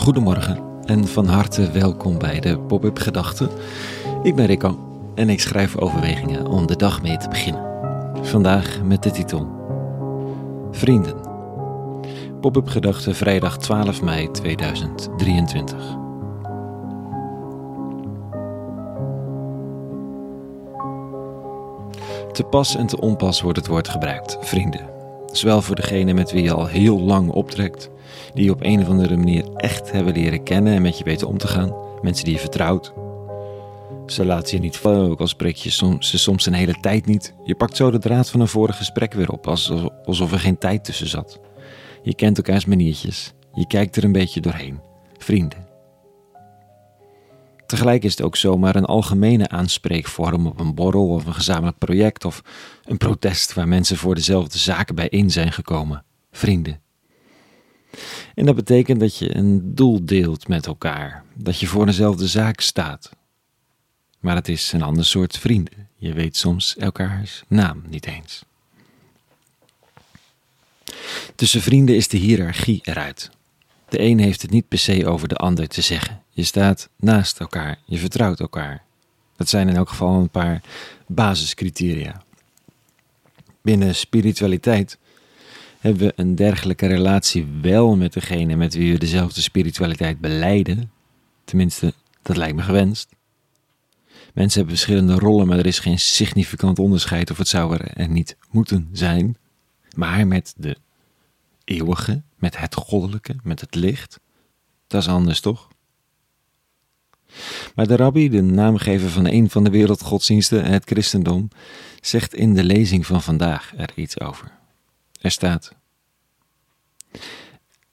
Goedemorgen en van harte welkom bij de Pop-up Gedachten. Ik ben Rico en ik schrijf overwegingen om de dag mee te beginnen. Vandaag met de titel Vrienden. Pop-up Gedachten vrijdag 12 mei 2023. Te pas en te onpas wordt het woord gebruikt, vrienden. Zowel voor degene met wie je al heel lang optrekt, die je op een of andere manier echt hebben leren kennen en met je weten om te gaan, mensen die je vertrouwt. Ze laten je niet vallen, ook al spreek je soms, ze soms een hele tijd niet. Je pakt zo de draad van een vorig gesprek weer op, alsof er geen tijd tussen zat. Je kent elkaars maniertjes, je kijkt er een beetje doorheen. Vrienden. Tegelijk is het ook zomaar een algemene aanspreekvorm op een borrel of een gezamenlijk project of een protest waar mensen voor dezelfde zaken bijeen zijn gekomen. Vrienden. En dat betekent dat je een doel deelt met elkaar, dat je voor dezelfde zaak staat. Maar het is een ander soort vrienden. Je weet soms elkaars naam niet eens. Tussen vrienden is de hiërarchie eruit. De een heeft het niet per se over de ander te zeggen. Je staat naast elkaar, je vertrouwt elkaar. Dat zijn in elk geval een paar basiscriteria. Binnen spiritualiteit hebben we een dergelijke relatie wel met degene met wie we dezelfde spiritualiteit beleiden. Tenminste, dat lijkt me gewenst. Mensen hebben verschillende rollen, maar er is geen significant onderscheid of het zou er, er niet moeten zijn. Maar met de eeuwige, met het goddelijke, met het licht, dat is anders toch? Maar de rabbi, de naamgever van een van de wereldgodsdiensten, het christendom, zegt in de lezing van vandaag er iets over. Er staat: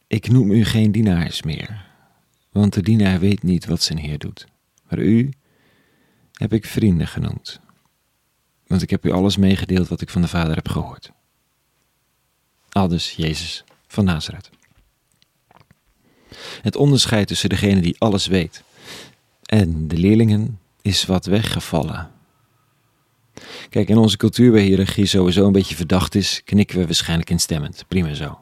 Ik noem u geen dienaars meer, want de dienaar weet niet wat zijn Heer doet. Maar u heb ik vrienden genoemd, want ik heb u alles meegedeeld wat ik van de Vader heb gehoord. Aldus Jezus van Nazareth. Het onderscheid tussen degene die alles weet en de leerlingen is wat weggevallen. Kijk, in onze cultuur waar hiërarchie sowieso een beetje verdacht is, knikken we waarschijnlijk instemmend. Prima zo.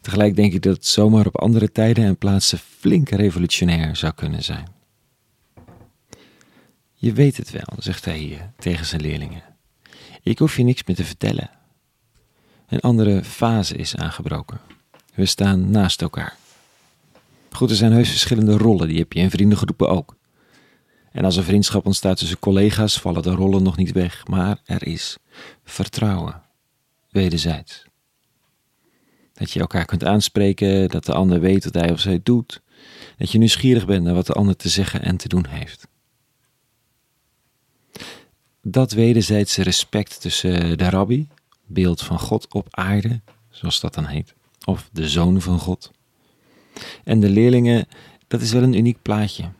Tegelijk denk ik dat het zomaar op andere tijden en plaatsen flink revolutionair zou kunnen zijn. Je weet het wel, zegt hij hier tegen zijn leerlingen. Ik hoef je niks meer te vertellen. Een andere fase is aangebroken. We staan naast elkaar. Goed, er zijn heus verschillende rollen, die heb je in vriendengroepen ook. En als er vriendschap ontstaat tussen collega's, vallen de rollen nog niet weg, maar er is vertrouwen, wederzijds. Dat je elkaar kunt aanspreken, dat de ander weet wat hij of zij doet, dat je nieuwsgierig bent naar wat de ander te zeggen en te doen heeft. Dat wederzijdse respect tussen de rabbi, beeld van God op aarde, zoals dat dan heet, of de zoon van God, en de leerlingen, dat is wel een uniek plaatje.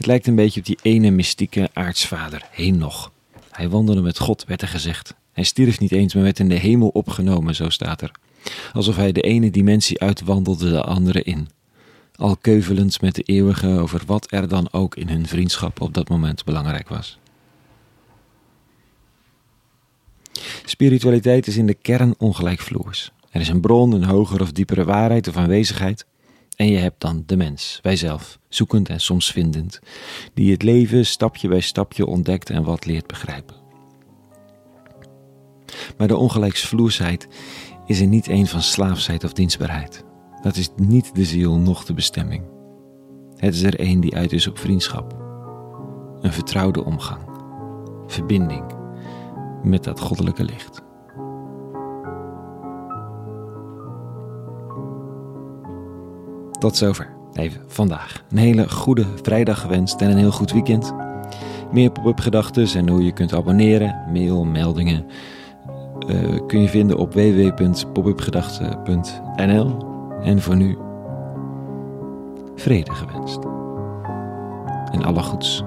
Het lijkt een beetje op die ene mystieke aartsvader, nog. Hij wandelde met God, werd er gezegd. Hij stierf niet eens, maar werd in de hemel opgenomen, zo staat er. Alsof hij de ene dimensie uitwandelde de andere in. Al keuvelend met de eeuwige over wat er dan ook in hun vriendschap op dat moment belangrijk was. Spiritualiteit is in de kern ongelijkvloers. Er is een bron, een hogere of diepere waarheid of aanwezigheid. En je hebt dan de mens, wijzelf, zoekend en soms vindend, die het leven stapje bij stapje ontdekt en wat leert begrijpen. Maar de ongelijksvloersheid is er niet een van slaafsheid of dienstbaarheid. Dat is niet de ziel, noch de bestemming. Het is er een die uit is op vriendschap, een vertrouwde omgang, verbinding met dat goddelijke licht. Tot zover. Even vandaag. Een hele goede vrijdag gewenst en een heel goed weekend. Meer pop-up gedachten en hoe je kunt abonneren, mail, meldingen uh, kun je vinden op www.popupgedachten.nl. En voor nu, vrede gewenst. En alle goeds.